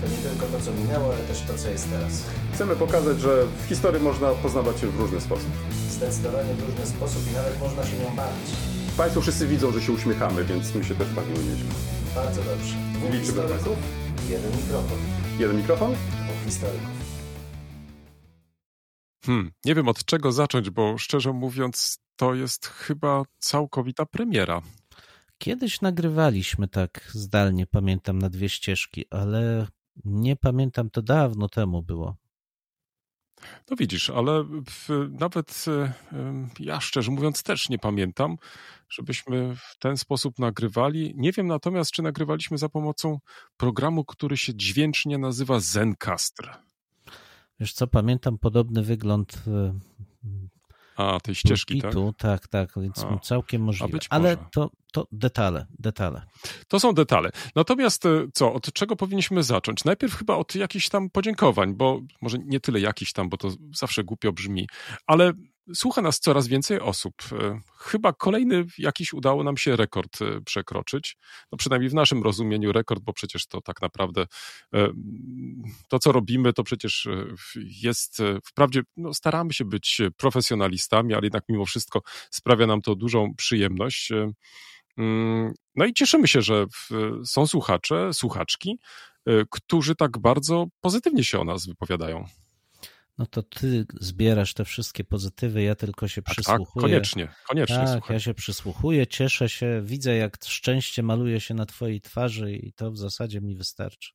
To nie tylko to, co minęło, ale też to, co jest teraz. Chcemy pokazać, że w historii można poznawać się w różny sposób. Zdecydowanie w różny sposób i nawet można się nią bawić. Państwo wszyscy widzą, że się uśmiechamy, więc my się też bawimy nieźle. Bardzo dobrze. Dwóch Liczymy historyków, jeden mikrofon. Jeden mikrofon? Dwóch historyków. Hmm, nie wiem od czego zacząć, bo szczerze mówiąc, to jest chyba całkowita premiera. Kiedyś nagrywaliśmy tak zdalnie, pamiętam, na dwie ścieżki, ale nie pamiętam, to dawno temu było. No widzisz, ale w, nawet e, ja szczerze mówiąc też nie pamiętam, żebyśmy w ten sposób nagrywali. Nie wiem natomiast, czy nagrywaliśmy za pomocą programu, który się dźwięcznie nazywa Zencaster. Wiesz co, pamiętam podobny wygląd e, A, tej ścieżki, tak? pulpitu, tak, tak, więc A, całkiem możliwe. Ale to, to detale, detale. To są detale. Natomiast e, co, od czego powinniśmy zacząć? Najpierw chyba od jakichś tam podziękowań, bo może nie tyle jakichś tam, bo to zawsze głupio brzmi, ale słucha nas coraz więcej osób. E, Chyba kolejny jakiś udało nam się rekord e, przekroczyć. No przynajmniej w naszym rozumieniu rekord, bo przecież to tak naprawdę e, to, co robimy, to przecież jest, wprawdzie no, staramy się być profesjonalistami, ale jednak mimo wszystko sprawia nam to dużą przyjemność. Mm, No i cieszymy się, że są słuchacze, słuchaczki, którzy tak bardzo pozytywnie się o nas wypowiadają. No to ty zbierasz te wszystkie pozytywy, ja tylko się Tak, tak, przysłuchuję. koniecznie, koniecznie. Tak, słuchaj. ja się przysłuchuję, cieszę się, widzę jak szczęście maluje się na twojej twarzy i to w zasadzie mi wystarczy.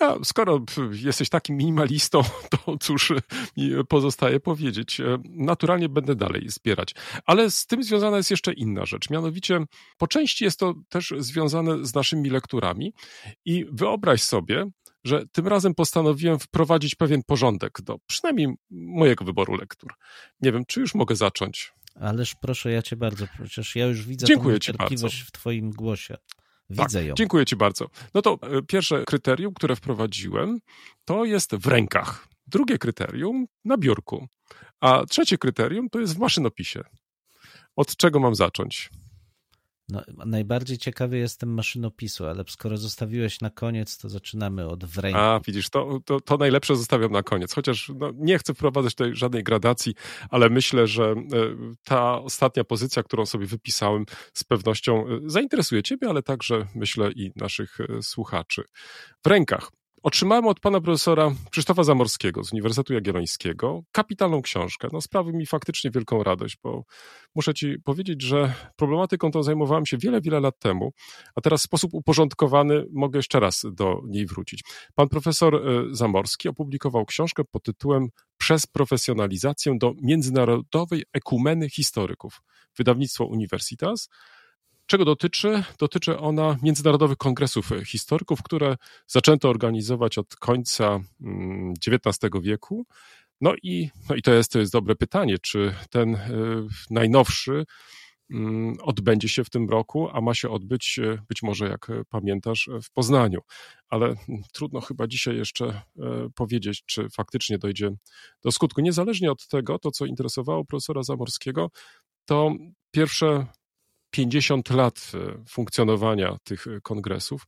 A skoro jesteś takim minimalistą, to cóż mi pozostaje powiedzieć. E, Naturalnie będę dalej zbierać. Ale z tym związana jest jeszcze inna rzecz. Mianowicie, po części jest to też związane z naszymi lekturami. I wyobraź sobie, że tym razem postanowiłem wprowadzić pewien porządek do przynajmniej mojego wyboru lektur. Nie wiem, czy już mogę zacząć. Ależ proszę, ja cię bardzo, przecież ja już widzę Dziękuję tą ci niecierpliwość bardzo. w twoim głosie. Widzę ją. Dziękuję Ci bardzo. No to e, pierwsze kryterium, które wprowadziłem, to jest w rękach. Drugie kryterium na biurku. A trzecie kryterium to jest w maszynopisie. Od czego mam zacząć? No, najbardziej ciekawy jestem maszynopisu, ale skoro zostawiłeś na koniec, to zaczynamy od w ręku. A, widzisz, to, to, to najlepsze zostawiam na koniec. Chociaż no, nie chcę wprowadzać tutaj żadnej gradacji, ale myślę, że e, ta ostatnia pozycja, którą sobie wypisałem, z pewnością e, zainteresuje Ciebie, ale także myślę i naszych e, słuchaczy. W rękach. Otrzymałem od pana profesora Krzysztofa Zamorskiego z Uniwersytetu Jagiellońskiego kapitalną książkę. No, sprawi mi faktycznie wielką radość, bo muszę ci powiedzieć, że problematyką tą zajmowałem się wiele, wiele lat temu, a teraz w sposób uporządkowany mogę jeszcze raz do niej wrócić. Pan profesor e, Zamorski opublikował książkę pod tytułem Przez profesjonalizację do międzynarodowej ekumeny historyków. Wydawnictwo Universitas. Czego dotyczy? Dotyczy ona międzynarodowych kongresów historyków, które zaczęto organizować od końca mm, XIX wieku. No i, no i to, jest, to jest dobre pytanie, czy ten y, najnowszy mm, odbędzie się w tym roku, a ma się odbyć y, być może, jak pamiętasz, w Poznaniu. Ale mm, trudno chyba dzisiaj jeszcze y, powiedzieć, czy faktycznie dojdzie do skutku. Niezależnie od tego, to co interesowało profesora Zamorskiego, to pierwsze 50 lat e, funkcjonowania tych e, kongresów.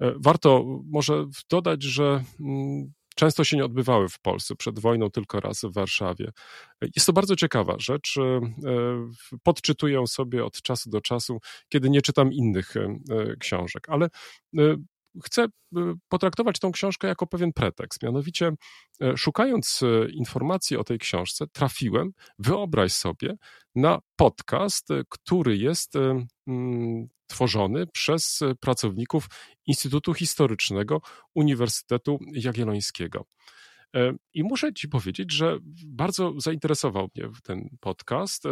E, Warto może dodać, że mm, często się nie odbywały w Polsce, przed wojną tylko raz w Warszawie. Jest to bardzo ciekawa rzecz. Podczytuję sobie od czasu do czasu, kiedy nie czytam innych książek, ale chcę e, potraktować tą książkę jako pewien pretekst. Mianowicie, e, szukając e, informacji o tej książce, trafiłem, wyobraź sobie, na podcast, e, który jest mm, tworzony przez pracowników Instytutu Historycznego Uniwersytetu Jagiellońskiego. I muszę Ci powiedzieć, że bardzo zainteresował mnie ten podcast.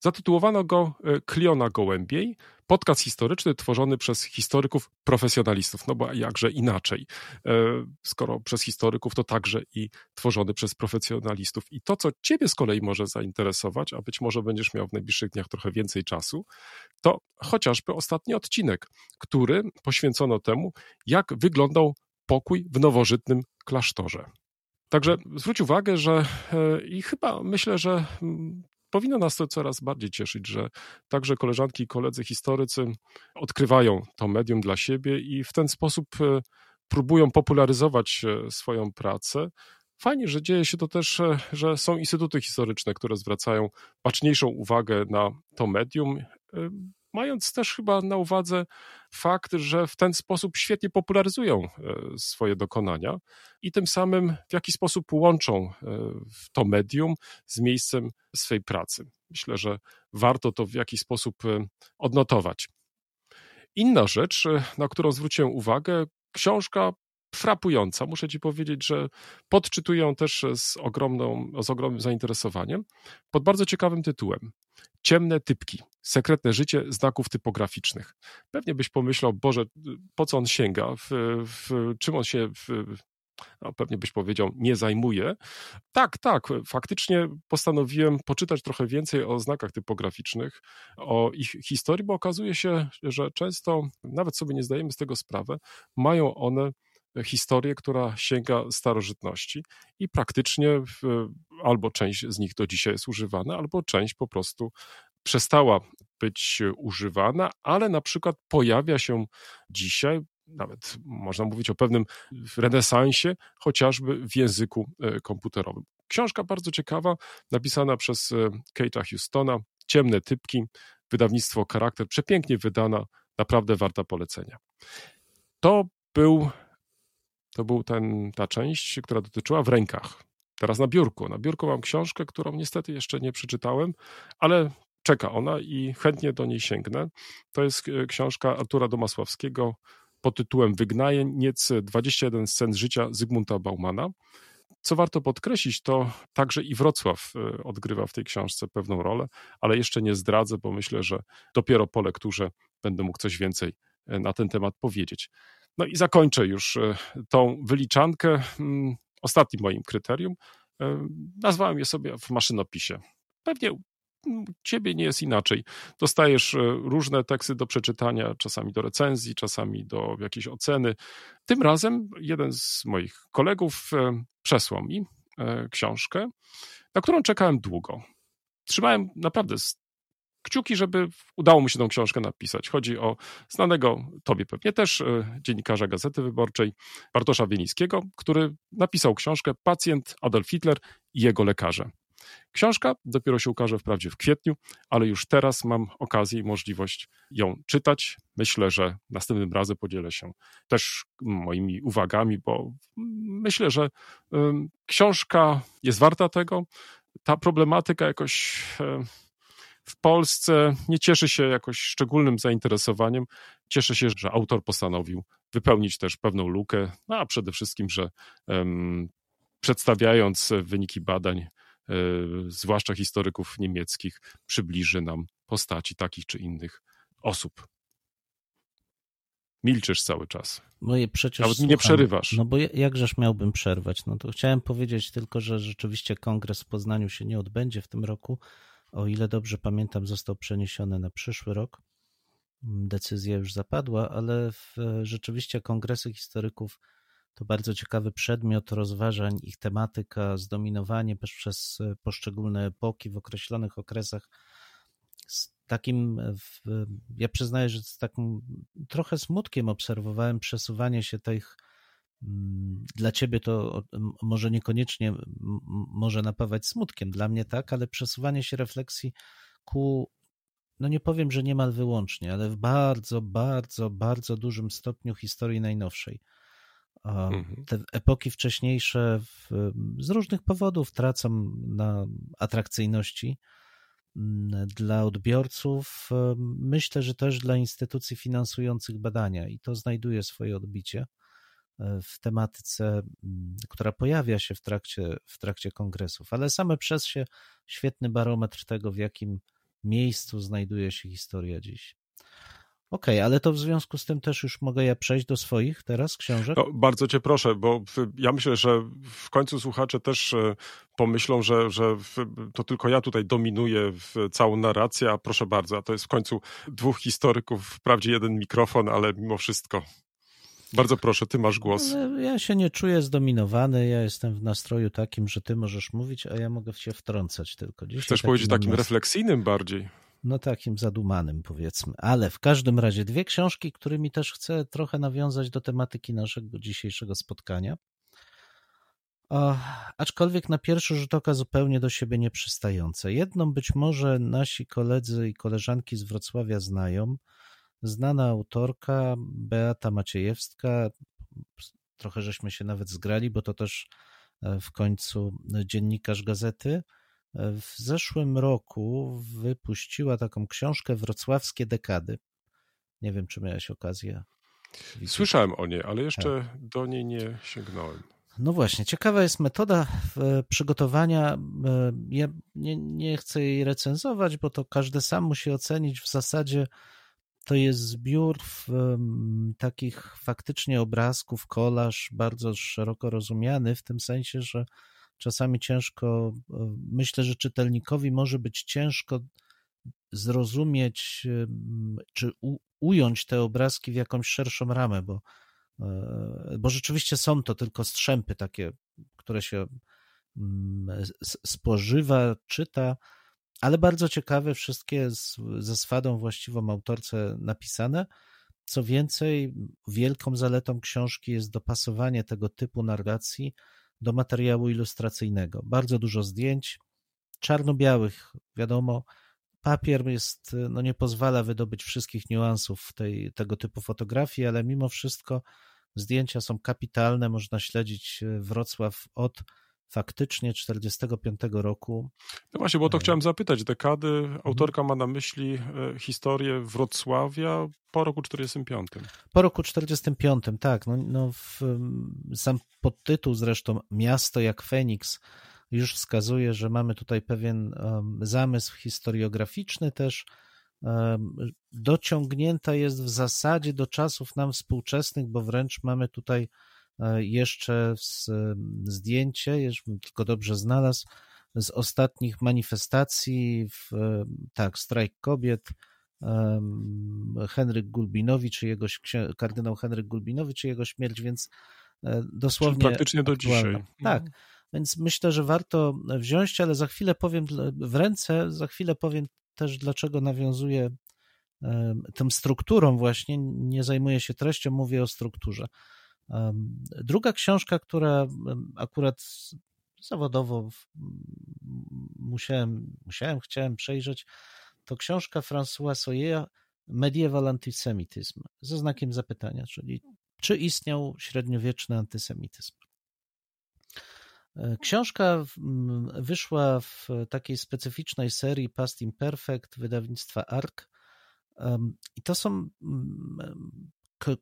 Zatytułowano go e, Kliona Gołębiej, podcast historyczny tworzony przez historyków profesjonalistów. No bo jakże inaczej. E, skoro przez historyków, to także i tworzony przez profesjonalistów. I to, co Ciebie z kolei może zainteresować, a być może będziesz miał w najbliższych dniach trochę więcej czasu, to chociażby ostatni odcinek, który poświęcono temu, jak wyglądał pokój w nowożytnym klasztorze. Także zwróć uwagę, że e, i chyba myślę, że mm, powinno nas to coraz bardziej cieszyć, że także koleżanki i koledzy historycy odkrywają to medium dla siebie i w ten sposób e, próbują popularyzować e, swoją pracę. Fajnie, że dzieje się to też, że są instytuty historyczne, które zwracają baczniejszą uwagę na to medium mając też chyba na uwadze fakt, że w ten sposób świetnie popularyzują e, swoje dokonania i tym samym w jakiś sposób łączą e, to medium z miejscem swej pracy. Myślę, że warto to w jakiś sposób e, odnotować. Inna rzecz, na którą zwróciłem uwagę, książka frapująca. Muszę Ci powiedzieć, że podczytuję ją też z, ogromną, z ogromnym zainteresowaniem pod bardzo ciekawym tytułem. Ciemne typki. Sekretne życie znaków typograficznych. Pewnie byś pomyślał, Boże, po co on sięga, w, w czym on się w, no, pewnie byś powiedział, nie zajmuje. Tak, tak, faktycznie postanowiłem poczytać trochę więcej o znakach typograficznych, o ich historii, bo okazuje się, że często, nawet sobie nie zdajemy z tego sprawę, mają one historię, która sięga starożytności i praktycznie albo część z nich do dzisiaj jest używana, albo część po prostu przestała być używana, ale na przykład pojawia się dzisiaj, nawet można mówić o pewnym renesansie, chociażby w języku e, komputerowym. Książka bardzo ciekawa, napisana przez e, Kate'a Houstona, Ciemne typki, wydawnictwo Charakter, przepięknie wydana, naprawdę warta polecenia. To był to był ten, ta część, która dotyczyła w rękach. Teraz na biurku. Na biurku mam książkę, którą niestety jeszcze nie przeczytałem, ale czeka ona i chętnie do niej sięgnę. To jest e, książka Artura Domasławskiego pod tytułem Wygnajeniec 21 scen życia Zygmunta Baumana. Co warto podkreślić, to także i Wrocław e, odgrywa w tej książce pewną rolę, ale jeszcze nie zdradzę, bo myślę, że dopiero po lekturze będę mógł coś więcej e, na ten temat powiedzieć. No i zakończę już e, tą wyliczankę. Mm, ostatnim moim kryterium. E, nazwałem je sobie w maszynopisie. Pewnie ciebie nie jest inaczej. Dostajesz e, różne teksty do przeczytania, czasami do recenzji, czasami do jakiejś oceny. Tym razem jeden z moich kolegów przesłał mi książkę, na którą czekałem długo. Trzymałem naprawdę kciuki, żeby udało mu się tą książkę napisać. Chodzi o znanego tobie pewnie też e, dziennikarza Gazety Wyborczej Bartosza Wienińskiego, który napisał książkę Pacjent Adolf Hitler i jego lekarze. Książka dopiero się ukaże wprawdzie w kwietniu, ale już teraz mam okazję i możliwość ją czytać. Myślę, że następnym razem podzielę się też moimi uwagami, bo myślę, że książka jest warta tego. Ta problematyka jakoś w Polsce nie cieszy się jakoś szczególnym zainteresowaniem. Cieszę się, że autor postanowił wypełnić też pewną lukę, no a przede wszystkim, że um, przedstawiając wyniki badań, e, zwłaszcza historyków niemieckich, przybliży nam postaci takich czy innych osób. Milczysz cały czas. Moje przecież Nawet mi nie przerywasz. No bo jakżeż miałbym przerwać? No to chciałem powiedzieć tylko, że rzeczywiście kongres w Poznaniu się nie odbędzie w tym roku, o ile dobrze pamiętam, został przeniesiony na przyszły rok. Mm, decyzja już zapadła, ale w, rzeczywiście kongresy historyków to bardzo ciekawy przedmiot rozważań, ich tematyka, zdominowanie przez poszczególne epoki w określonych okresach. Z takim, ja przyznaję, że z takim trochę smutkiem obserwowałem przesuwanie się tych dla ciebie to może niekoniecznie może napawać smutkiem, dla mnie tak, ale przesuwanie się refleksji ku, no nie powiem, że niemal wyłącznie, ale w bardzo, bardzo, bardzo dużym stopniu historii najnowszej. Mhm. Te epoki wcześniejsze w, z różnych powodów tracą na atrakcyjności mm, dla odbiorców. Myślę, że też dla instytucji finansujących badania i to znajduje swoje odbicie w tematyce, mm, która pojawia się w trakcie, w trakcie kongresów, ale same przez się świetny barometr tego, w jakim miejscu znajduje się historia dziś. Okej, okay, ale to w związku z tym też już mogę ja przejść do swoich teraz książek? No, bardzo cię proszę, bo ja myślę, że w końcu słuchacze też e, pomyślą, że, że to tylko ja tutaj dominuję całą narrację, a proszę bardzo, a to jest w końcu dwóch historyków, wprawdzie jeden mikrofon, ale mimo wszystko. Bardzo proszę, ty masz głos. Ale ja się nie czuję zdominowany, ja jestem w nastroju takim, że ty możesz mówić, a ja mogę się wtrącać tylko. Dzisiaj Chcesz powiedzieć takim refleksyjnym bardziej? no takim zadumanym powiedzmy. Ale w każdym razie dwie książki, którymi też chcę trochę nawiązać do tematyki naszego dzisiejszego spotkania. O, aczkolwiek na pierwszy rzut oka zupełnie do siebie nie przystające. Jedną być może nasi koledzy i koleżanki z Wrocławia znają. Znana autorka Beata Maciejewska. Trochę żeśmy się nawet zgrali, bo to też e, w końcu dziennikarz gazety w zeszłym roku wypuściła taką książkę Wrocławskie dekady. Nie wiem, czy miałeś okazję. Widzieć. Słyszałem o niej, ale jeszcze tak. do niej nie sięgnąłem. No właśnie, ciekawa jest metoda przygotowania. E, ja nie, nie chcę jej recenzować, bo to każdy sam musi ocenić. W zasadzie to jest zbiór takich faktycznie obrazków, kolaż, bardzo szeroko rozumiany, w tym sensie, że czasami ciężko, myślę, że czytelnikowi może być ciężko zrozumieć, czy ująć te obrazki w jakąś szerszą ramę, bo, e, bo rzeczywiście są to tylko strzępy takie, które się spożywa, czyta, ale bardzo ciekawe, wszystkie z, ze swadą właściwą autorce napisane. Co więcej, wielką zaletą książki jest dopasowanie tego typu narracji do materiału ilustracyjnego. Bardzo dużo zdjęć, czarno-białych, wiadomo. Papier jest, no nie pozwala wydobyć wszystkich niuansów tej, tego typu fotografii, ale mimo wszystko zdjęcia są kapitalne. Można śledzić e, Wrocław od faktycznie 45 roku. No właśnie, bo to e, chciałem zapytać. Dekady mhm. autorka ma na myśli e, historię Wrocławia po roku 45. Po roku 45, tak. No, no w, sam podtytuł zresztą Miasto jak Feniks już wskazuje, że mamy tutaj pewien zamysł historiograficzny też. Dociągnięta jest w zasadzie do czasów nam współczesnych, bo wręcz mamy tutaj jeszcze zdjęcie, jeżbym tylko dobrze znalazł, z ostatnich manifestacji, w, e, tak, strajk kobiet, Henryk Gulbinowicz, jego, kardynał Henryk Gulbinowicz i jego śmierć, więc e, dosłownie. Czyli praktycznie do dzisiaj. Tak, więc myślę, że warto wziąć, ale za chwilę powiem w ręce, za chwilę powiem też, dlaczego nawiązuję tą strukturą właśnie, nie zajmuję się treścią, mówię o strukturze. Druga książka, która akurat zawodowo musiałem, musiałem chciałem przejrzeć, to książka François Soyer Medieval Antisemityzm ze znakiem zapytania, czyli czy istniał średniowieczny antysemityzm. E, książka wyszła w takiej specyficznej serii Past Imperfect wydawnictwa ARK i to są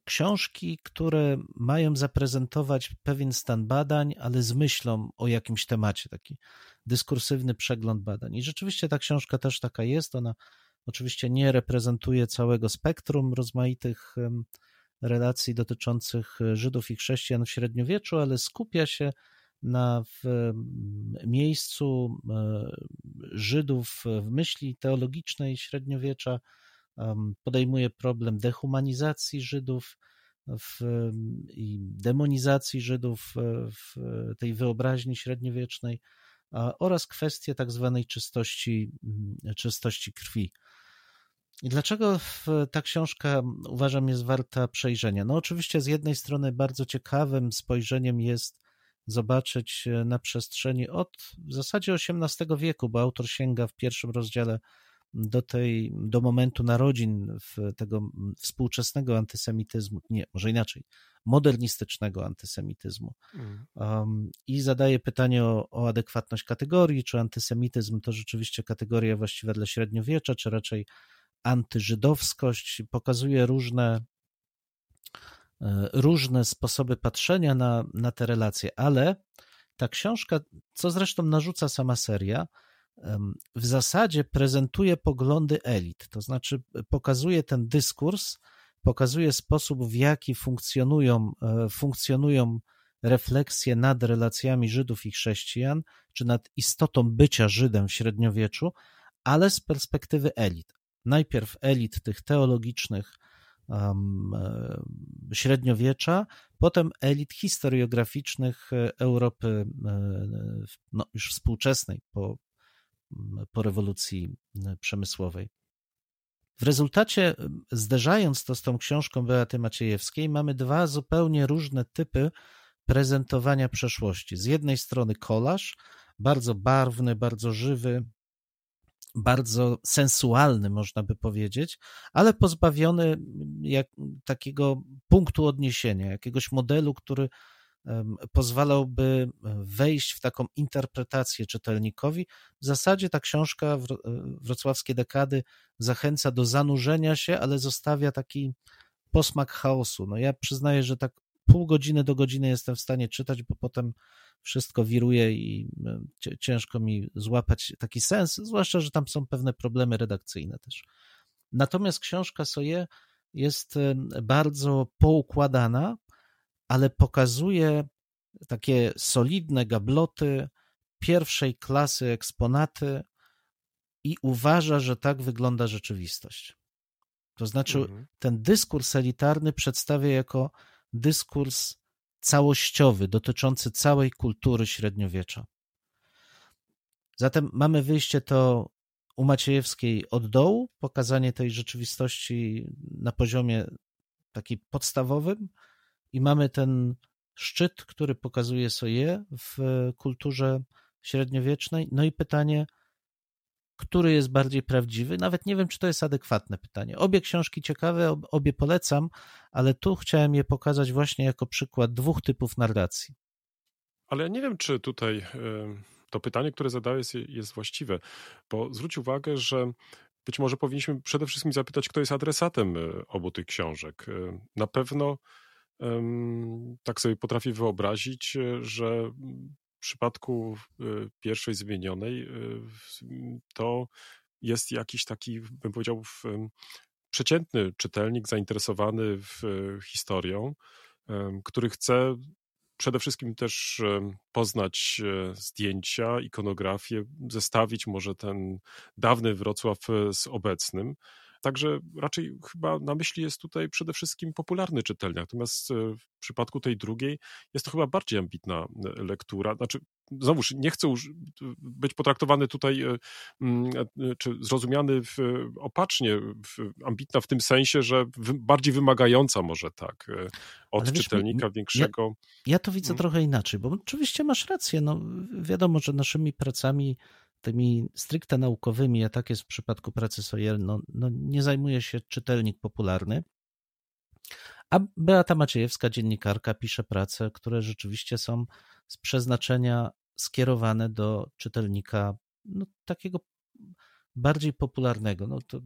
książki, które mają zaprezentować pewien stan badań, ale z myślą o jakimś temacie, taki dyskursywny przegląd badań. I rzeczywiście ta książka też taka jest. Ona oczywiście nie reprezentuje całego spektrum rozmaitych relacji dotyczących Żydów i chrześcijan w średniowieczu, ale skupia się na w miejscu e, Żydów w myśli teologicznej średniowiecza, podejmuje problem dehumanizacji Żydów w, i demonizacji Żydów w tej wyobraźni średniowiecznej oraz kwestię tak zwanej czystości, czystości krwi. I dlaczego ta książka uważam jest warta przejrzenia? No oczywiście z jednej strony bardzo ciekawym spojrzeniem jest zobaczyć na przestrzeni od w zasadzie XVIII wieku, bo autor sięga w pierwszym rozdziale do, tej, do momentu narodzin tego współczesnego antysemityzmu, nie, może inaczej, modernistycznego antysemityzmu. Mm. Um, I zadaje pytanie o, o adekwatność kategorii, czy antysemityzm to rzeczywiście kategoria właściwa dla średniowiecza, czy raczej antyżydowskość. Pokazuje różne, e, różne sposoby patrzenia na, na te relacje, ale ta książka, co zresztą narzuca sama seria, w zasadzie prezentuje poglądy elit, to znaczy pokazuje ten dyskurs, pokazuje sposób, w jaki funkcjonują, e, funkcjonują refleksje nad relacjami Żydów i chrześcijan, czy nad istotą bycia Żydem w średniowieczu, ale z perspektywy elit. Najpierw elit tych teologicznych um, średniowiecza, potem elit historiograficznych Europy no, już współczesnej po, po rewolucji przemysłowej. W rezultacie, zderzając to z tą książką Beaty Maciejewskiej, mamy dwa zupełnie różne typy prezentowania przeszłości. Z jednej strony kolaż, bardzo barwny, bardzo żywy, bardzo sensualny, można by powiedzieć, ale pozbawiony jak, takiego punktu odniesienia, jakiegoś modelu, który pozwalałby wejść w taką interpretację czytelnikowi. W zasadzie ta książka Wrocławskie Dekady zachęca do zanurzenia się, ale zostawia taki posmak chaosu. No ja przyznaję, że tak pół godziny do godziny jestem w stanie czytać, bo potem wszystko wiruje i ciężko mi złapać taki sens, zwłaszcza, że tam są pewne problemy redakcyjne też. Natomiast książka Soje jest bardzo poukładana, ale pokazuje takie solidne gabloty, pierwszej klasy eksponaty i uważa, że tak wygląda rzeczywistość. To znaczy, mhm. ten dyskurs elitarny przedstawia jako dyskurs całościowy, dotyczący całej kultury średniowiecza. Zatem mamy wyjście to u Maciejewskiej od dołu, pokazanie tej rzeczywistości na poziomie takim podstawowym, i mamy ten szczyt, który pokazuje sobie w kulturze średniowiecznej. No i pytanie, który jest bardziej prawdziwy? Nawet nie wiem, czy to jest adekwatne pytanie. Obie książki ciekawe, obie polecam, ale tu chciałem je pokazać właśnie jako przykład dwóch typów narracji. Ale ja nie wiem, czy tutaj to pytanie, które zadałeś, jest właściwe, bo zwróć uwagę, że być może powinniśmy przede wszystkim zapytać, kto jest adresatem e, obu tych książek. E, na pewno tak sobie potrafię wyobrazić, e, że w przypadku e, pierwszej zmienionej e, to jest jakiś taki, bym powiedział, przeciętny czytelnik zainteresowany historią, który chce przede wszystkim też poznać zdjęcia, ikonografię, zestawić może ten dawny Wrocław z obecnym. Także raczej chyba na myśli jest tutaj przede wszystkim popularny czytelnik. Natomiast e, w przypadku tej drugiej jest to chyba bardziej ambitna e, lektura. Znaczy, znowuż nie chcę być potraktowany tutaj e, czy zrozumiany w, opacznie, w, ambitna w tym sensie, że bardziej wymagająca może tak od wiesz, czytelnika większego. Ja, ja, to widzę hmm. trochę inaczej, bo oczywiście masz rację. No, wiadomo, że naszymi pracami tymi stricte naukowymi, a tak jest w przypadku pracy Sojel, no, no nie zajmuje się czytelnik popularny, a Beata Maciejewska, dziennikarka, pisze prace, które rzeczywiście są z przeznaczenia skierowane do czytelnika no, takiego bardziej popularnego. No, to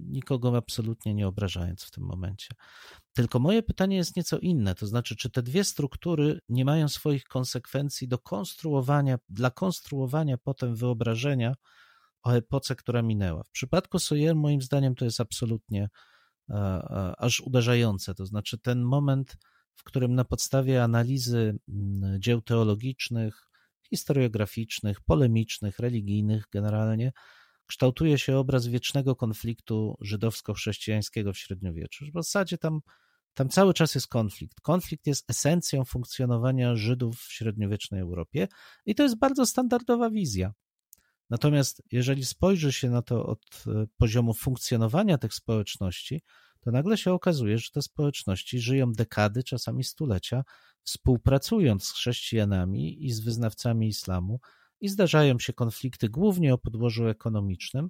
nikogo absolutnie nie obrażając w tym momencie. Tylko moje pytanie jest nieco inne, to znaczy, czy te dwie struktury nie mają swoich konsekwencji do konstruowania, dla konstruowania potem wyobrażenia o epoce, która minęła. W przypadku Sawyer moim zdaniem to jest absolutnie a, e, a, e, aż uderzające, to znaczy ten moment, w którym na podstawie analizy dzieł teologicznych, historiograficznych, polemicznych, religijnych generalnie, kształtuje się obraz wiecznego konfliktu żydowsko-chrześcijańskiego w średniowieczu. W zasadzie tam, tam cały czas jest konflikt. Konflikt jest esencją funkcjonowania Żydów w średniowiecznej Europie i to jest bardzo standardowa wizja. Natomiast jeżeli spojrzy się na to od e, poziomu funkcjonowania tych społeczności, to nagle się okazuje, że te społeczności żyją dekady, czasami stulecia, współpracując z chrześcijanami i z wyznawcami islamu, i zdarzają się konflikty głównie o podłożu ekonomicznym,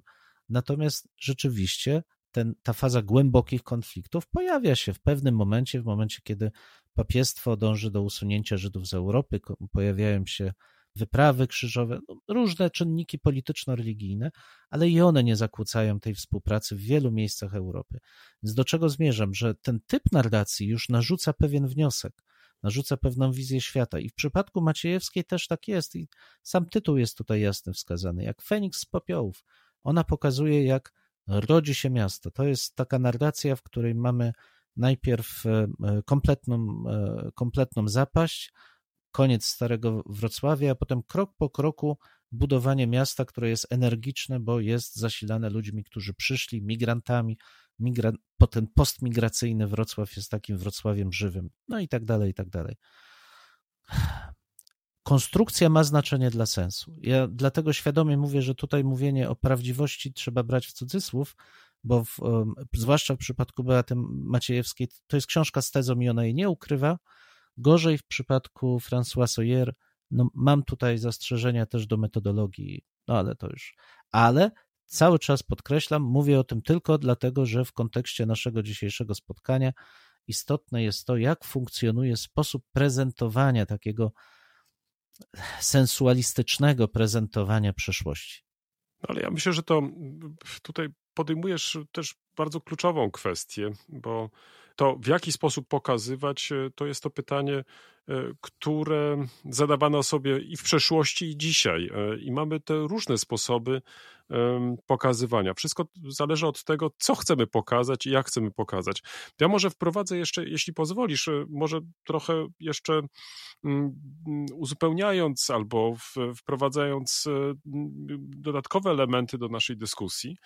natomiast rzeczywiście ten, ta faza głębokich konfliktów pojawia się w pewnym momencie, w momencie, kiedy papiestwo dąży do usunięcia Żydów z Europy, pojawiają się wyprawy krzyżowe, no, różne czynniki polityczno-religijne, ale i one nie zakłócają tej współpracy w wielu miejscach Europy. Więc do czego zmierzam? Że ten typ narracji już narzuca pewien wniosek. Narzuca pewną wizję świata. I w przypadku Maciejewskiej też tak jest. I sam tytuł jest tutaj jasno wskazany. Jak Feniks z popiołów. Ona pokazuje, jak rodzi się miasto. To jest taka narracja, w której mamy najpierw e, kompletną, e, kompletną zapaść, koniec Starego Wrocławia, a potem krok po kroku budowanie miasta, które jest energiczne, bo jest zasilane ludźmi, którzy przyszli, migrantami. Migra... Ten postmigracyjny Wrocław jest takim Wrocławiem żywym. No i tak dalej, i tak dalej. Konstrukcja ma znaczenie dla sensu. Ja dlatego świadomie mówię, że tutaj mówienie o prawdziwości trzeba brać w cudzysłów, bo w, zwłaszcza w przypadku Beaty Maciejewskiej to jest książka z tezą i ona jej nie ukrywa. Gorzej w przypadku François Soyer, no mam tutaj zastrzeżenia też do metodologii, no ale to już. Ale cały czas podkreślam, mówię o tym tylko dlatego, że w kontekście naszego dzisiejszego spotkania istotne jest to, jak funkcjonuje sposób prezentowania takiego sensualistycznego prezentowania przeszłości. Ale ja myślę, że to tutaj podejmujesz też bardzo kluczową kwestię, bo to w jaki sposób pokazywać, e, to jest to pytanie, e, które zadawano sobie i w przeszłości, i dzisiaj. E, I mamy te różne sposoby pokazywania. Wszystko zależy od tego, co chcemy pokazać i jak chcemy pokazać. Ja może wprowadzę jeszcze, jeśli pozwolisz, może trochę jeszcze mm, uzupełniając albo wprowadzając dodatkowe elementy do naszej dyskusji.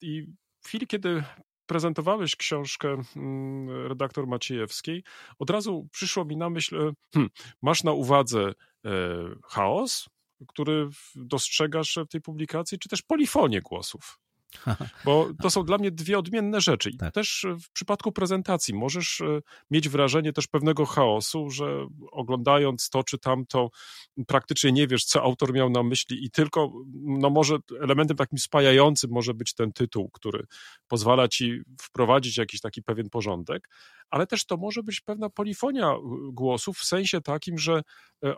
I w chwili, kiedy prezentowałeś książkę mm, redaktor Maciejewskiej, od razu przyszło mi na myśl, e, hmm, masz na uwadze e, chaos, który dostrzegasz w tej publikacji, czy też polifonię głosów? Bo to są dla mnie dwie odmienne rzeczy. I tak. też w przypadku prezentacji możesz e, mieć wrażenie też pewnego chaosu, że oglądając to czy tamto, praktycznie nie wiesz, co autor miał na myśli, i tylko, no może elementem takim spajającym może być ten tytuł, który pozwala ci wprowadzić jakiś taki pewien porządek, ale też to może być pewna polifonia e, głosów w sensie takim, że e,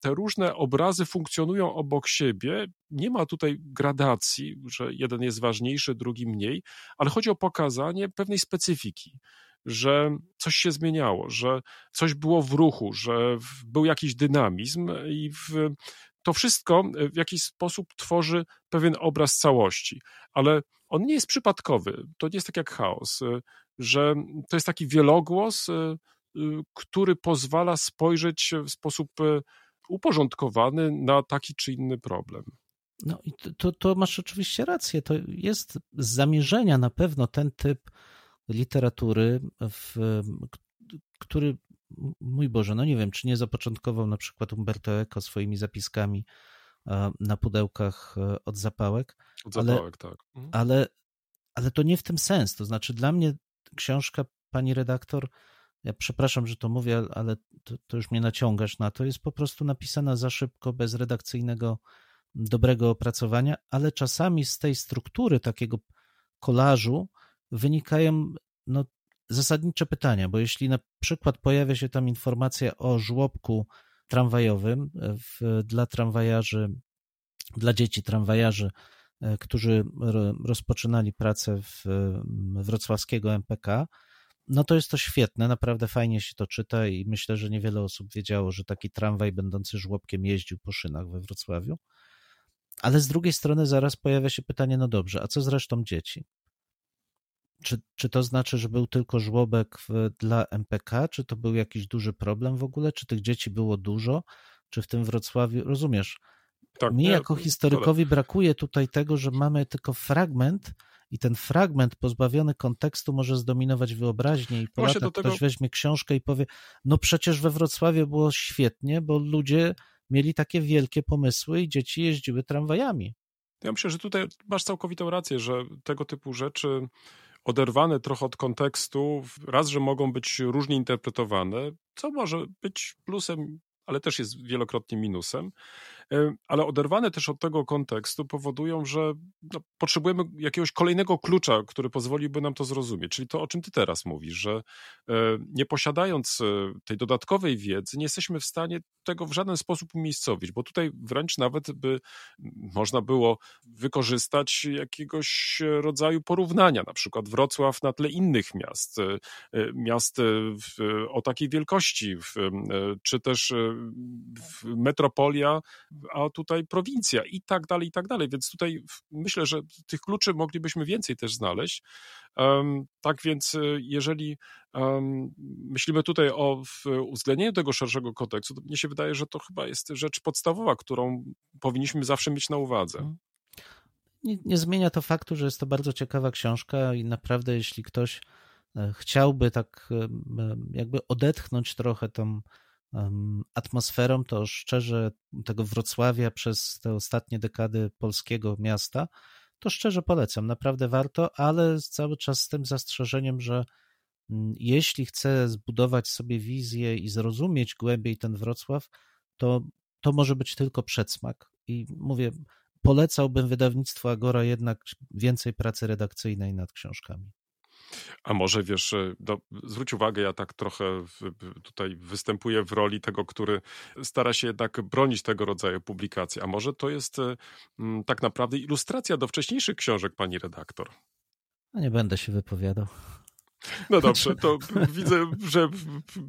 te różne obrazy funkcjonują obok siebie. Nie ma tutaj gradacji, że jeden jest ważniejszy, drugi mniej, ale chodzi o pokazanie pewnej specyfiki że coś się zmieniało, że coś było w ruchu, że był jakiś dynamizm i w, to wszystko w jakiś sposób tworzy pewien obraz całości, ale on nie jest przypadkowy, to nie jest tak jak chaos, że to jest taki wielogłos, który pozwala spojrzeć w sposób uporządkowany na taki czy inny problem. No i to, to masz oczywiście rację. To jest z zamierzenia na pewno ten typ literatury, w, który, mój Boże, no nie wiem, czy nie zapoczątkował na przykład Umberto Eco swoimi zapiskami na pudełkach e, od zapałek. Od zapałek, ale, tak. Mhm. Ale, ale to nie w tym sens. To znaczy, dla mnie książka pani redaktor, ja przepraszam, że to mówię, ale to, to już mnie naciągasz na to, jest po prostu napisana za szybko, bez redakcyjnego dobrego opracowania, ale czasami z tej struktury takiego kolażu wynikają no, zasadnicze pytania, bo jeśli na przykład pojawia się tam informacja o żłobku tramwajowym w, dla tramwajarzy, dla dzieci tramwajarzy, e, którzy rozpoczynali pracę w wrocławskiego MPK, no to jest to świetne, naprawdę fajnie się to czyta i myślę, że niewiele osób wiedziało, że taki tramwaj będący żłobkiem jeździł po szynach we Wrocławiu. Ale z drugiej strony zaraz pojawia się pytanie, no dobrze, a co z resztą dzieci? Czy, czy to znaczy, że był tylko żłobek w, dla MPK? Czy to był jakiś duży problem w ogóle? Czy tych dzieci było dużo? Czy w tym Wrocławiu, rozumiesz? Tak, Mi jako historykowi brakuje tutaj tego, że mamy tylko fragment i ten fragment pozbawiony kontekstu może zdominować wyobraźnię i po latach tego... ktoś weźmie książkę i powie, no przecież we Wrocławiu było świetnie, bo ludzie mieli takie wielkie pomysły i dzieci jeździły tramwajami. Ja myślę, że tutaj masz całkowitą rację, że tego typu rzeczy oderwane trochę od kontekstu, raz, że mogą być różnie interpretowane, co może być plusem, ale też jest wielokrotnie minusem ale oderwane też od tego kontekstu powodują, że no, potrzebujemy jakiegoś kolejnego klucza, który pozwoliłby nam to zrozumieć. Czyli to, o czym ty teraz mówisz, że e, nie posiadając e, tej dodatkowej wiedzy, nie jesteśmy w stanie tego w żaden sposób umiejscowić, bo tutaj wręcz nawet by można było wykorzystać jakiegoś rodzaju porównania, na przykład Wrocław na tle innych miast, miast w, o takiej wielkości, czy też metropolia, a tutaj prowincja i tak dalej, i tak dalej. Więc tutaj myślę, że tych kluczy moglibyśmy więcej też znaleźć. Tak więc, jeżeli myślimy tutaj o uwzględnieniu tego szerszego kodeksu, to mnie się wydaje, że to chyba jest rzecz podstawowa, którą powinniśmy zawsze mieć na uwadze. Mhm. Nie, nie zmienia to faktu, że jest to bardzo ciekawa książka i naprawdę, jeśli ktoś e, chciałby tak e, jakby odetchnąć trochę tą atmosferą, to szczerze tego Wrocławia przez te ostatnie dekady polskiego miasta, to szczerze polecam, naprawdę warto, ale cały czas z tym zastrzeżeniem, że mm, jeśli chcę zbudować sobie wizję i zrozumieć głębiej ten Wrocław, to to może być tylko przedsmak. I mówię, polecałbym wydawnictwu Agora jednak więcej pracy redakcyjnej nad książkami. A może wiesz, no, zwróć uwagę, ja tak trochę tutaj występuję w roli tego, który stara się jednak bronić tego rodzaju publikacji. A może to jest mm, tak naprawdę ilustracja do wcześniejszych książek pani redaktor? No nie będę się wypowiadał. No dobrze, to widzę, że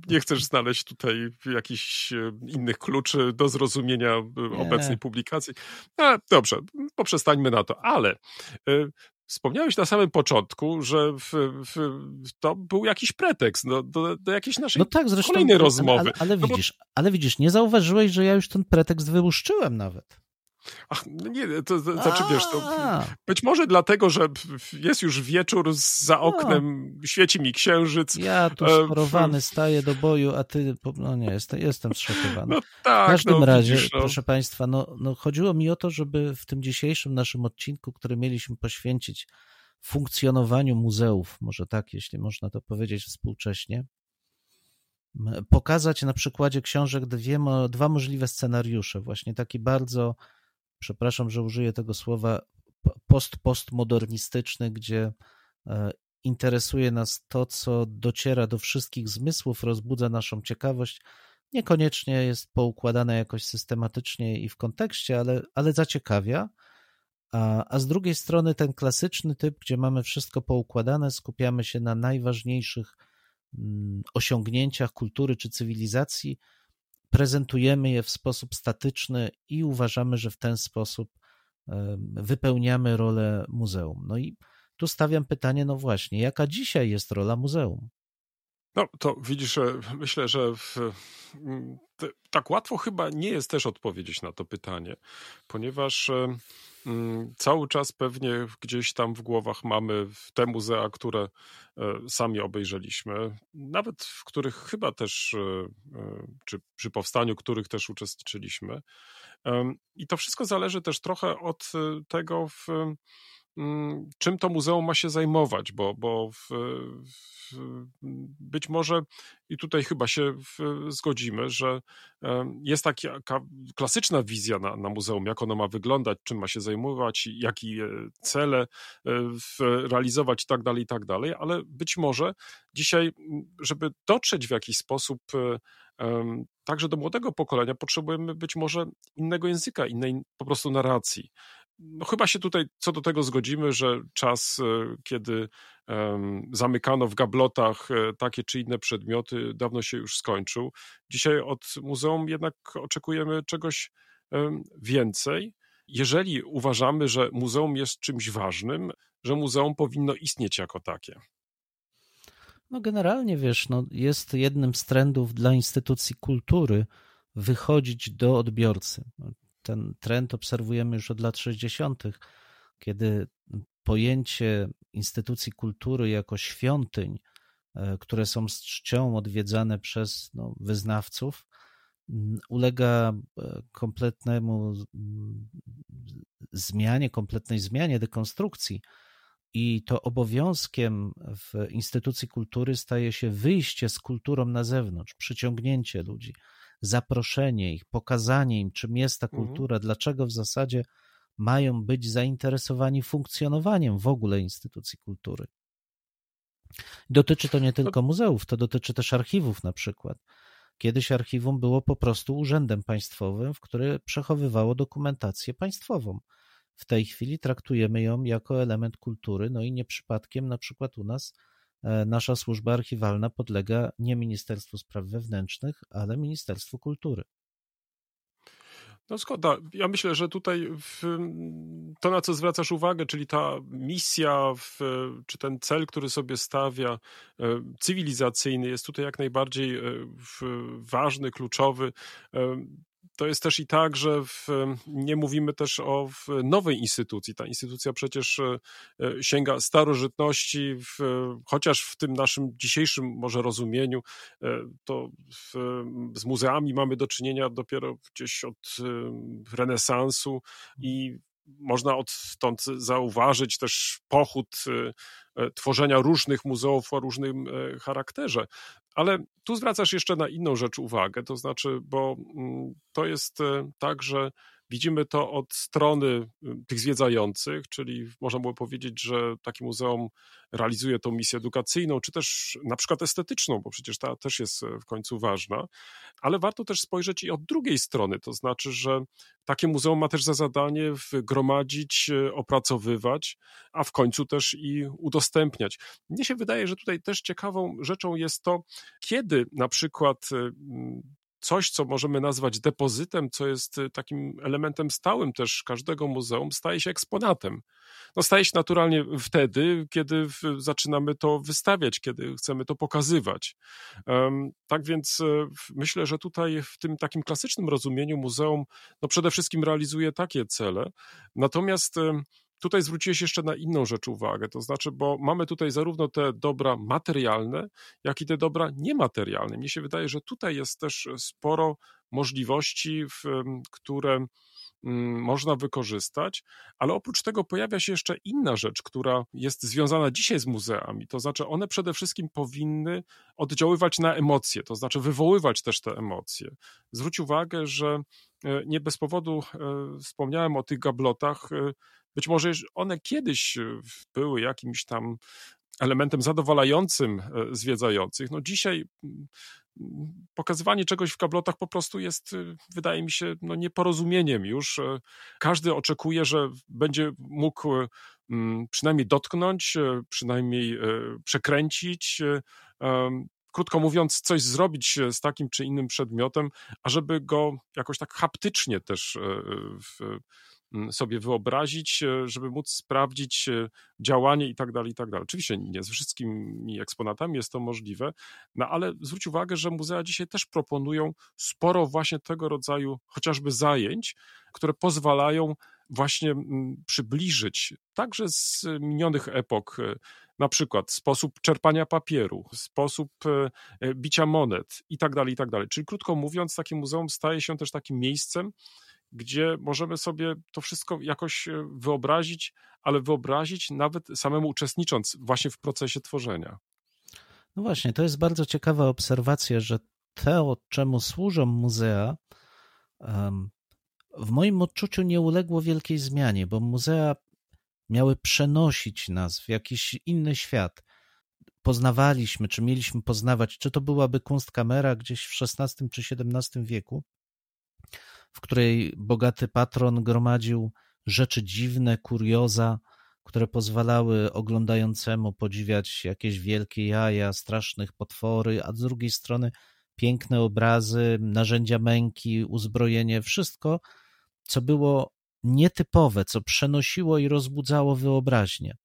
nie chcesz znaleźć tutaj jakichś e, innych kluczy do zrozumienia e, nie. obecnej publikacji. A, dobrze, poprzestańmy na to, ale e, Wspomniałeś na samym początku, że w, w, to był jakiś pretekst do, do, do jakiejś naszej no tak, zresztą, kolejnej rozmowy. Ale, ale, ale no widzisz, bo... ale widzisz, nie zauważyłeś, że ja już ten pretekst wyłuszczyłem nawet. Ach, no nie, to, to znaczy wiesz, to być może dlatego, że jest już wieczór za oknem, no. świeci mi księżyc. Ja tu sparowany staję do boju, a ty, no nie, jestem, jestem zszokowany. No tak, w każdym no, razie, widzisz, no. proszę Państwa, no, no chodziło mi o to, żeby w tym dzisiejszym naszym odcinku, który mieliśmy poświęcić funkcjonowaniu muzeów, może tak, jeśli można to powiedzieć współcześnie, pokazać na przykładzie książek dwie, dwa możliwe scenariusze, właśnie taki bardzo przepraszam, że użyję tego słowa, post-postmodernistyczny, gdzie e, interesuje nas to, co dociera do wszystkich zmysłów, rozbudza naszą ciekawość. Niekoniecznie jest poukładane jakoś systematycznie i w kontekście, ale, ale zaciekawia. A, a z drugiej strony ten klasyczny typ, gdzie mamy wszystko poukładane, skupiamy się na najważniejszych mm, osiągnięciach kultury czy cywilizacji, prezentujemy je w sposób statyczny i uważamy, że w ten sposób wypełniamy rolę muzeum. No i tu stawiam pytanie, no właśnie, jaka dzisiaj jest rola muzeum? No to widzisz, myślę, że w, tak łatwo chyba nie jest też odpowiedzieć na to pytanie, ponieważ cały czas pewnie gdzieś tam w głowach mamy te muzea, które e, sami obejrzeliśmy, nawet w których chyba też, e, e, czy przy powstaniu których też uczestniczyliśmy. I to wszystko zależy też trochę od tego, w, Mm, czym to muzeum ma się zajmować, bo, bo w, w, być może i tutaj chyba się zgodzimy, że jest taka klasyczna wizja na, na muzeum, jak ono ma wyglądać, czym ma się zajmować, jakie cele e, realizować i tak dalej, i tak dalej, ale być może dzisiaj, żeby dotrzeć w jakiś sposób e, także do młodego pokolenia potrzebujemy być może innego języka, innej po prostu narracji no chyba się tutaj co do tego zgodzimy, że czas, e, kiedy zamykano w gablotach e, takie czy inne przedmioty, dawno się już skończył. Dzisiaj od muzeum jednak oczekujemy czegoś więcej. Jeżeli uważamy, że muzeum jest czymś ważnym, że muzeum powinno istnieć jako takie. No generalnie wiesz, no jest jednym z trendów dla instytucji kultury wychodzić do odbiorcy ten trend obserwujemy już od lat 60., kiedy pojęcie instytucji kultury jako świątyń, e, które są z czcią odwiedzane przez no, wyznawców, ulega e, kompletnemu zmianie, kompletnej zmianie, dekonstrukcji. I to obowiązkiem w instytucji kultury staje się wyjście z kulturą na zewnątrz, przyciągnięcie ludzi, zaproszenie ich, pokazanie im, czym jest ta mhm. kultura, mhm. dlaczego w zasadzie mają być zainteresowani funkcjonowaniem w ogóle instytucji kultury. Dotyczy to nie tylko muzeów, to dotyczy też archiwów na przykład. Kiedyś archiwum było po prostu urzędem państwowym, w który przechowywało dokumentację państwową. w tej chwili traktujemy ją jako element kultury, no i nie przypadkiem na przykład u nas nasza służba archiwalna podlega nie Ministerstwu Spraw Wewnętrznych, ale Ministerstwu Kultury. No zgoda. Ja myślę, że tutaj to, na co zwracasz uwagę, czyli ta misja, w, czy ten cel, który sobie stawia, e, cywilizacyjny, jest tutaj jak najbardziej e, ważny, kluczowy. To jest też i tak, że w, nie mówimy też o nowej instytucji. Ta instytucja przecież e, e, sięga starożytności, w, chociaż w tym naszym dzisiejszym może rozumieniu, e, to w, z muzeami mamy do czynienia dopiero gdzieś od renesansu i można odtąd zauważyć też pochód tworzenia różnych muzeów o różnym charakterze. Ale tu zwracasz jeszcze na inną rzecz uwagę, to znaczy, bo mm, to jest e, tak, że Widzimy to od strony y, tych zwiedzających, czyli można było powiedzieć, że takie muzeum realizuje tą misję edukacyjną, czy też na przykład estetyczną, bo przecież ta też jest e, w końcu ważna, ale warto też spojrzeć i od drugiej strony, to znaczy, że takie muzeum ma też za zadanie gromadzić, e, opracowywać, a w końcu też i udostępniać. Mnie się wydaje, że tutaj też ciekawą rzeczą jest to, kiedy na przykład e, coś, co możemy nazwać depozytem, co jest y, takim elementem stałym też każdego muzeum, staje się eksponatem. No, staje się naturalnie wtedy, kiedy zaczynamy to wystawiać, kiedy chcemy to pokazywać. Tak więc y, myślę, że tutaj w tym takim klasycznym rozumieniu muzeum no przede wszystkim realizuje takie cele. Natomiast tutaj zwróciłeś jeszcze na inną rzecz uwagę, to znaczy, bo mamy tutaj zarówno te dobra materialne, jak i te dobra niematerialne. Mnie się wydaje, że tutaj jest też sporo możliwości, które można wykorzystać, ale oprócz tego pojawia się jeszcze inna rzecz, która jest związana dzisiaj z muzeami. To znaczy, one przede wszystkim powinny oddziaływać na emocje, to znaczy wywoływać też te emocje. Zwróć uwagę, że e, nie bez powodu e, wspomniałem o tych gablotach. E, być może one kiedyś były jakimś tam elementem zadowalającym zwiedzających. No dzisiaj mm, pokazywanie czegoś w kablotach po prostu jest, e, wydaje mi się, no nieporozumieniem już. Każdy oczekuje, że będzie mógł mm, przynajmniej dotknąć, przynajmniej przekręcić, krótko mówiąc, coś zrobić z takim czy innym przedmiotem, ażeby go jakoś tak haptycznie też w, sobie wyobrazić, e, żeby móc sprawdzić e, działanie i tak dalej, i tak dalej. Oczywiście nie z wszystkimi eksponatami jest to możliwe, no ale zwróć uwagę, że muzea dzisiaj też proponują sporo właśnie tego rodzaju chociażby zajęć, które pozwalają właśnie przybliżyć także z minionych epok e, na przykład sposób czerpania papieru, sposób bicia monet i tak dalej, i tak dalej. Czyli krótko mówiąc, takie muzeum staje się też takim miejscem, gdzie możemy sobie to wszystko jakoś e, wyobrazić, ale wyobrazić nawet samemu uczestnicząc właśnie w procesie tworzenia. No właśnie, to jest bardzo ciekawa obserwacja, że to, czemu służą muzea, w moim odczuciu nie uległo wielkiej zmianie, bo muzea miały przenosić nas w jakiś inny świat. Poznawaliśmy, czy mieliśmy poznawać, czy to byłaby kunstkamera gdzieś w XVI czy XVII wieku, w której bogaty patron gromadził rzeczy dziwne, kurioza, które pozwalały oglądającemu podziwiać jakieś wielkie jaja, strasznych potwory, a z drugiej strony piękne obrazy, narzędzia męki, uzbrojenie, wszystko, co było nietypowe, co przenosiło i rozbudzało wyobraźnię.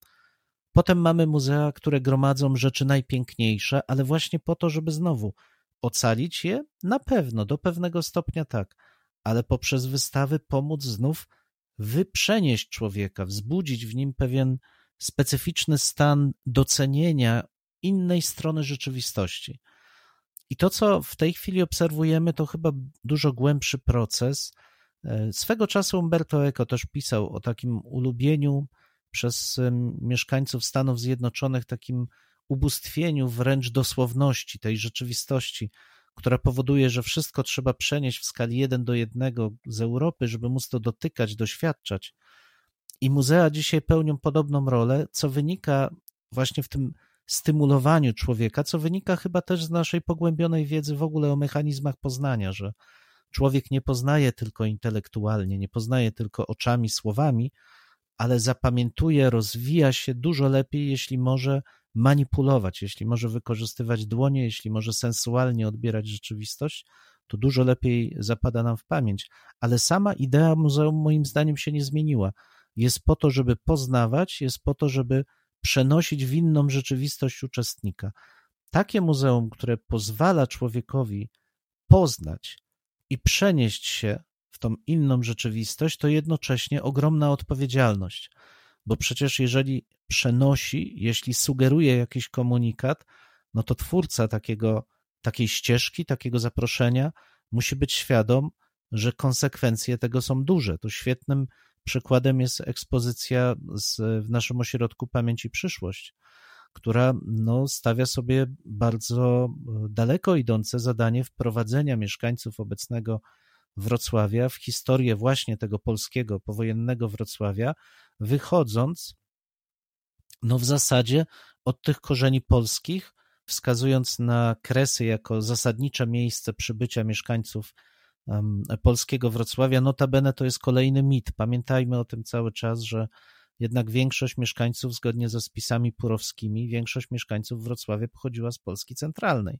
Potem mamy muzea, które gromadzą rzeczy najpiękniejsze, ale właśnie po to, żeby znowu ocalić je? Na pewno, do pewnego stopnia tak ale poprzez wystawy pomóc znów wyprzenieść człowieka, wzbudzić w nim pewien specyficzny stan docenienia innej strony rzeczywistości. I to, co w tej chwili obserwujemy, to chyba dużo głębszy proces. E, swego czasu Umberto Eco też pisał o takim ulubieniu przez mieszkańców Stanów Zjednoczonych, takim ubóstwieniu wręcz dosłowności tej rzeczywistości, która powoduje, że wszystko trzeba przenieść w skali 1 do 1 z Europy, żeby móc to dotykać, doświadczać. I muzea dzisiaj pełnią podobną rolę, co wynika właśnie w tym stymulowaniu człowieka, co wynika chyba też z naszej pogłębionej wiedzy w ogóle o mechanizmach poznania, że człowiek nie poznaje tylko intelektualnie, nie poznaje tylko oczami, słowami, ale zapamiętuje, rozwija się dużo lepiej, jeśli może manipulować, jeśli może wykorzystywać dłonie, jeśli może sensualnie odbierać rzeczywistość, to dużo lepiej zapada nam w pamięć. Ale sama idea muzeum moim zdaniem się nie zmieniła. Jest po to, żeby poznawać, jest po to, żeby przenosić w inną rzeczywistość uczestnika. Takie muzeum, które pozwala człowiekowi poznać i przenieść się w tą inną rzeczywistość, to jednocześnie ogromna odpowiedzialność. Bo przecież jeżeli przenosi, jeśli sugeruje jakiś komunikat, no to twórca takiego, takiej ścieżki, takiego zaproszenia musi być świadom, że konsekwencje tego są duże. Tu świetnym przykładem jest ekspozycja z, w naszym ośrodku Pamięć i Przyszłość, która no, stawia sobie bardzo daleko idące zadanie wprowadzenia mieszkańców obecnego Wrocławia w historię właśnie tego polskiego powojennego Wrocławia, wychodząc no w zasadzie od tych korzeni polskich, wskazując na Kresy jako zasadnicze miejsce przybycia mieszkańców polskiego Wrocławia. Notabene to jest kolejny mit. Pamiętajmy o tym cały czas, że jednak większość mieszkańców, zgodnie ze spisami purowskimi, większość mieszkańców Wrocławia pochodziła z Polski centralnej.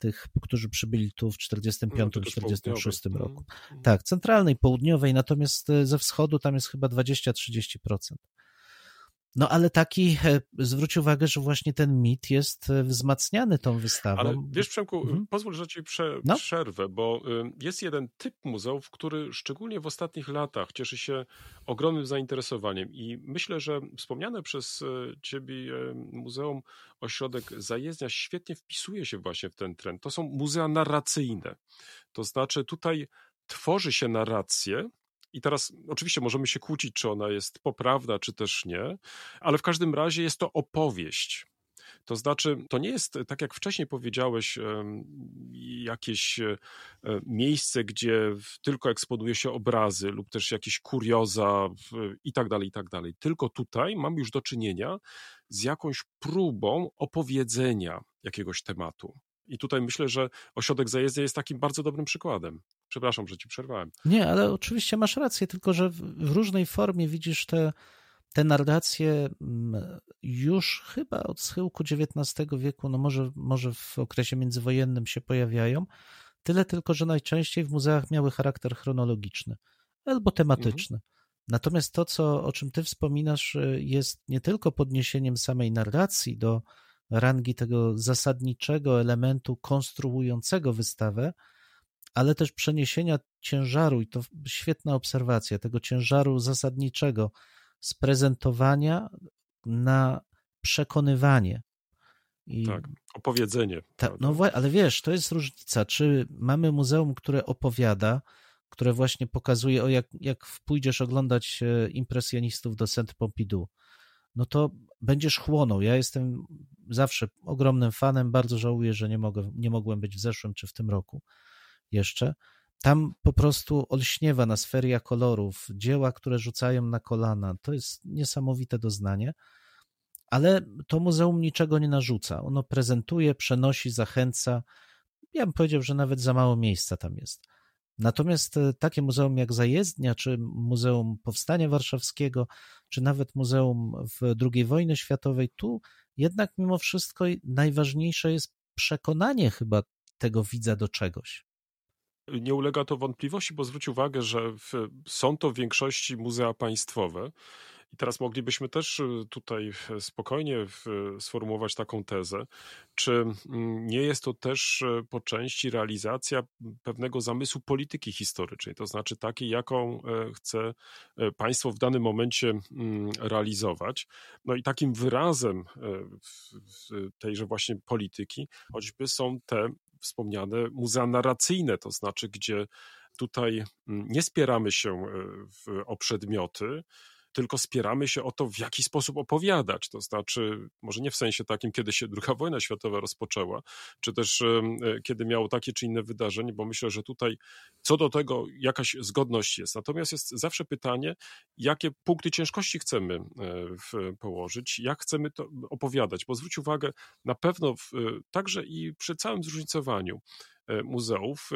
Tych, którzy przybyli tu w 45-46 no, roku. Mm. Tak, centralnej, południowej, natomiast e, ze wschodu tam jest chyba 20-30%. No ale taki, e, zwróć uwagę, że właśnie ten mit jest e, wzmacniany tą wystawą. Ale wiesz Przemku, mhm. pozwól, że ci prze, no? przerwę, bo jest jeden typ muzeów, który szczególnie w ostatnich latach cieszy się ogromnym zainteresowaniem i myślę, że wspomniane przez e, ciebie Muzeum Ośrodek Zajezdnia świetnie wpisuje się właśnie w ten trend. To są muzea narracyjne. To znaczy tutaj tworzy się narrację, i teraz oczywiście możemy się kłócić, czy ona jest poprawna, czy też nie, ale w każdym razie jest to opowieść. To znaczy, to nie jest, tak jak wcześniej powiedziałeś, jakieś e, miejsce, gdzie tylko eksponuje się obrazy lub też jakieś kurioza i tak dalej, i tak dalej. Tylko tutaj mamy już do czynienia z jakąś próbą opowiedzenia jakiegoś tematu. I tutaj myślę, że ośrodek zajezdny jest takim bardzo dobrym przykładem. Przepraszam, że ci przerwałem. Nie, ale oczywiście masz rację, tylko że w różnej formie widzisz te, te narracje mm, już chyba od schyłku XIX wieku, no może, może w okresie międzywojennym się pojawiają. Tyle tylko, że najczęściej w muzeach miały charakter chronologiczny albo tematyczny. Mhm. Natomiast to, co, o czym ty wspominasz, y, jest nie tylko podniesieniem samej narracji do rangi tego zasadniczego elementu konstruującego wystawę, ale też przeniesienia ciężaru, i to świetna obserwacja, tego ciężaru zasadniczego z prezentowania na przekonywanie. I tak, opowiedzenie. Ta, no ale wiesz, to jest różnica, czy mamy muzeum, które opowiada, które właśnie pokazuje, o jak, jak pójdziesz oglądać e, impresjonistów do Saint Pompidou, no to będziesz chłonął. Ja jestem zawsze ogromnym fanem, bardzo żałuję, że nie, mogę, nie mogłem być w zeszłym czy w tym roku jeszcze. Tam po prostu olśniewa nas feria kolorów, dzieła, które rzucają na kolana. To jest niesamowite doznanie, ale to muzeum niczego nie narzuca. Ono prezentuje, przenosi, zachęca. Ja bym powiedział, że nawet za mało miejsca tam jest. Natomiast e, takie muzeum jak Zajezdnia, czy Muzeum Powstania Warszawskiego, czy nawet Muzeum w II wojny światowej, tu jednak mimo wszystko najważniejsze jest przekonanie chyba tego widza do czegoś. Nie ulega to wątpliwości, bo zwróć uwagę, że w, są to w większości muzea państwowe. I teraz moglibyśmy też y, tutaj spokojnie sformułować taką tezę, czy mm, nie jest to też y, po części realizacja pewnego zamysłu polityki historycznej, to znaczy takiej, jaką e, chce e, państwo w danym momencie mm, realizować. No i takim wyrazem e, tejże właśnie polityki choćby są te wspomniane muzea narracyjne, to znaczy, gdzie tutaj mm, nie spieramy się o przedmioty, tylko spieramy się o to, w jaki sposób opowiadać. To znaczy, może nie w sensie takim, kiedy się II wojna światowa rozpoczęła, czy też e, kiedy miało takie czy inne wydarzenie, bo myślę, że tutaj co do tego jakaś zgodność jest. Natomiast jest zawsze pytanie, jakie punkty ciężkości chcemy e, położyć, jak chcemy to opowiadać, bo zwróć uwagę, na pewno w, e, także i przy całym zróżnicowaniu muzeów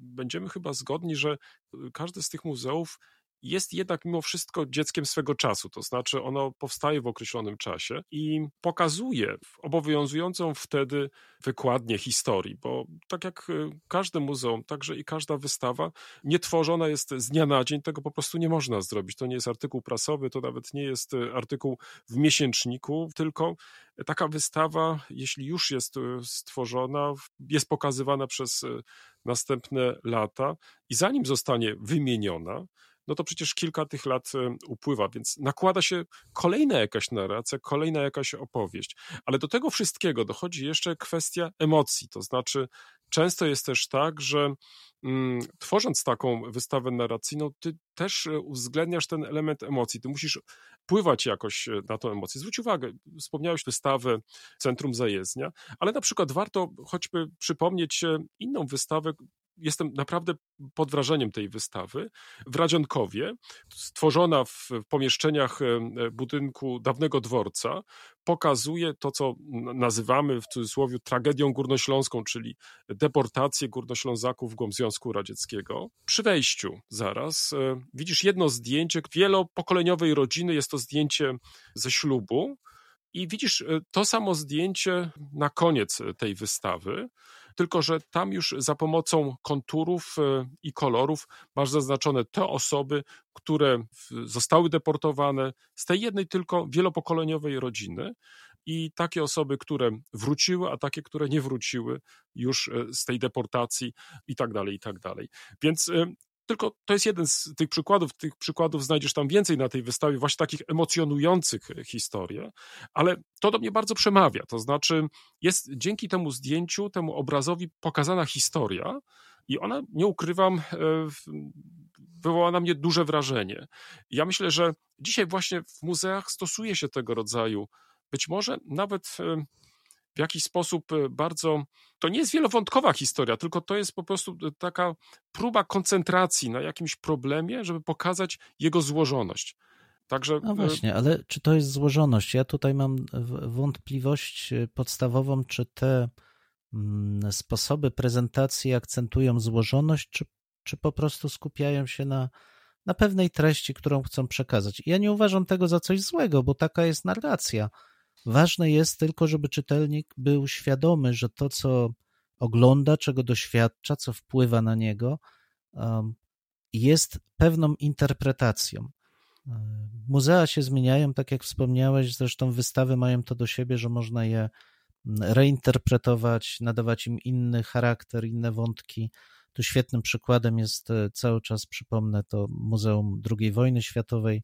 będziemy chyba zgodni, że każde z tych muzeów jest jednak mimo wszystko dzieckiem swego czasu, to znaczy ono powstaje w określonym czasie i pokazuje obowiązującą wtedy wykładnię historii, bo tak jak y, każde muzeum, także i każda wystawa nie tworzona jest z dnia na dzień, tego po prostu nie można zrobić. To nie jest artykuł prasowy, to nawet nie jest y, artykuł w miesięczniku, tylko taka wystawa, jeśli już jest y, stworzona, jest pokazywana przez następne lata i zanim zostanie wymieniona, no to przecież kilka tych lat e, upływa, więc nakłada się kolejna jakaś narracja, kolejna jakaś opowieść. Ale do tego wszystkiego dochodzi jeszcze kwestia emocji, to znaczy często jest też tak, że mm, tworząc taką wystawę narracyjną, ty też e, uwzględniasz ten element emocji. Ty musisz pływać jakoś e, na tą emocję. Zwróć uwagę, wspomniałeś wystawę Centrum Zajezdnia, ale na przykład warto choćby przypomnieć inną wystawę, jestem naprawdę pod wrażeniem tej wystawy. W Radzionkowie, stworzona w pomieszczeniach e, budynku dawnego dworca, pokazuje to, co nazywamy w cudzysłowie tragedią górnośląską, czyli deportację górnoślązaków w głąb Związku Radzieckiego. Przy wejściu zaraz e, widzisz jedno zdjęcie wielopokoleniowej rodziny, jest to zdjęcie ze ślubu, i widzisz e, to samo zdjęcie na koniec tej wystawy tylko że tam już za pomocą konturów e, i kolorów masz zaznaczone te osoby, które zostały deportowane z tej jednej tylko wielopokoleniowej rodziny i takie osoby, które wróciły, a takie, które nie wróciły już e, z tej deportacji i tak dalej, i tak dalej. Więc e, tylko to jest jeden z tych przykładów. Tych przykładów znajdziesz tam więcej na tej wystawie, właśnie takich emocjonujących e, historii, ale to do mnie bardzo przemawia. To znaczy, jest dzięki temu zdjęciu, temu obrazowi pokazana historia, i ona, nie ukrywam, e, wywołała na mnie duże wrażenie. Ja myślę, że dzisiaj właśnie w muzeach stosuje się tego rodzaju, być może nawet e, w jakiś sposób e, bardzo. To nie jest wielowątkowa historia, tylko to jest po prostu e, taka próba koncentracji na jakimś problemie, żeby pokazać jego złożoność. Także, no e, właśnie, ale czy to jest złożoność? Ja tutaj mam wątpliwość podstawową, czy te mm, sposoby prezentacji akcentują złożoność, czy, czy po prostu skupiają się na, na pewnej treści, którą chcą przekazać. Ja nie uważam tego za coś złego, bo taka jest narracja. Ważne jest tylko, żeby czytelnik był świadomy, że to, co ogląda, czego doświadcza, co wpływa na niego, jest pewną interpretacją. Um, muzea się zmieniają, tak jak wspomniałeś, zresztą wystawy mają to do siebie, że można je reinterpretować, nadawać im inny charakter, inne wątki. Tu świetnym przykładem jest e, cały czas, przypomnę, to Muzeum II wojny światowej,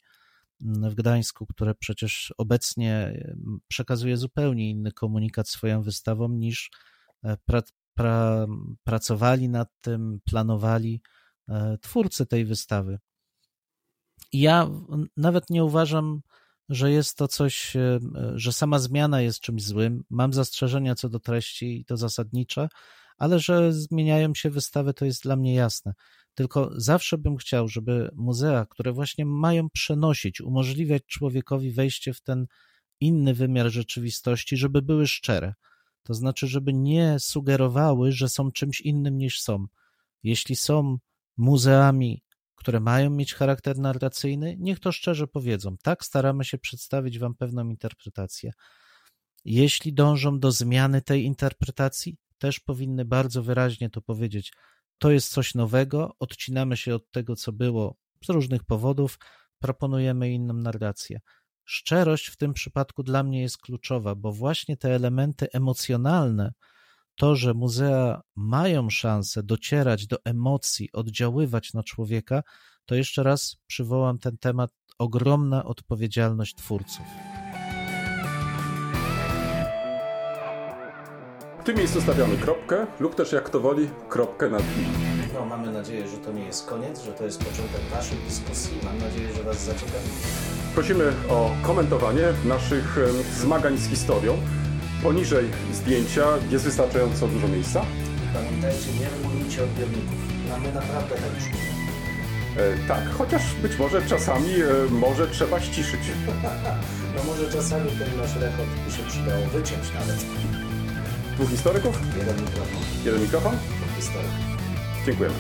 w Gdańsku, które przecież obecnie przekazuje zupełnie inny komunikat swoją wystawą niż e, pra, pra, pracowali nad tym, planowali e, twórcy tej wystawy. Ja nawet nie uważam, że jest to coś, że sama zmiana jest czymś złym. Mam zastrzeżenia co do treści i to zasadnicze, ale że zmieniają się wystawy, to jest dla mnie jasne. Tylko zawsze bym chciał, żeby muzea, które właśnie mają przenosić, umożliwiać człowiekowi wejście w ten inny wymiar rzeczywistości, żeby były szczere. To znaczy, żeby nie sugerowały, że są czymś innym niż są. Jeśli są muzeami, które mają mieć charakter narracyjny, niech to szczerze powiedzą. Tak staramy się przedstawić Wam pewną interpretację. Jeśli dążą do zmiany tej interpretacji, też powinny bardzo wyraźnie to powiedzieć to jest coś nowego, odcinamy się od tego, co było z różnych powodów, proponujemy inną narrację. Szczerość w tym przypadku dla mnie jest kluczowa, bo właśnie te elementy emocjonalne, to, że muzea mają szansę docierać do emocji, oddziaływać na człowieka, to jeszcze raz przywołam ten temat ogromna odpowiedzialność twórców. W tym miejscu stawiamy kropkę lub też jak to woli kropkę nad i. No, mamy nadzieję, że to nie jest koniec, że to jest początek naszej dyskusji. Mam nadzieję, że Was zaciekawi. Prosimy o komentowanie naszych zmagań z historią. Poniżej zdjęcia jest wystarczająco dużo miejsca. Pamiętajcie, nie regulujcie odbiorników. No my naprawdę tak już e, tak, chociaż być może czasami e, może trzeba ściszyć. no może czasami ten nasz rekord by się przydało wyciąć nawet. Dwóch historyków? Jeden mikrofon. Jeden mikrofon? Historyk. Dziękujemy.